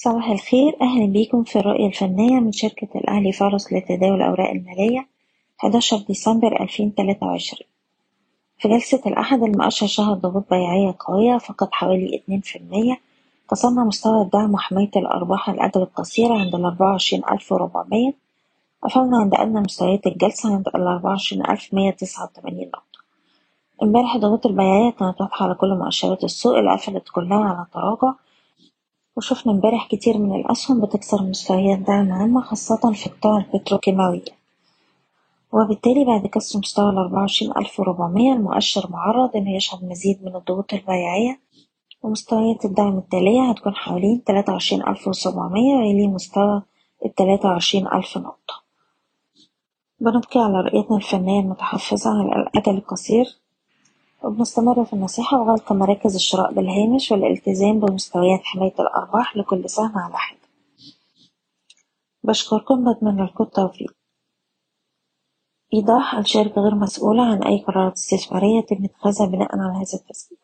صباح الخير. أهلا بيكم في الرؤية الفنية من شركة الأهلي فارس لتداول الأوراق المالية 11 ديسمبر 2023 في جلسة الأحد المؤشر شهد ضغوط بيعية قوية فقد حوالي 2% كسرنا مستوى الدعم وحماية الأرباح الأجل القصيرة عند ألف وربعمية. قفلنا عند أدنى مستويات الجلسة عند تسعة وتمانين نقطة. امبارح الضغوط البيعية كانت واضحة على كل مؤشرات السوق اللي قفلت كلها على تراجع. وشفنا امبارح كتير من الأسهم بتكسر مستويات دعم عامة خاصة في قطاع البتروكيماوية وبالتالي بعد كسر مستوى الأربعة وعشرين ألف وربعمية المؤشر معرض إنه يشهد مزيد من الضغوط البيعية ومستويات الدعم التالية هتكون حوالين تلاتة وعشرين ألف وسبعمية ويلي مستوى التلاتة وعشرين ألف نقطة. بنبقي على رؤيتنا الفنية المتحفظة على الأجل القصير. وبنستمر في النصيحة وغلق مراكز الشراء بالهامش والالتزام بمستويات حماية الأرباح لكل سهم على حدة بشكركم بتمنى لكم التوفيق. إيضاح الشركة غير مسؤولة عن أي قرارات استثمارية يتم اتخاذها بناء على هذا التسجيل.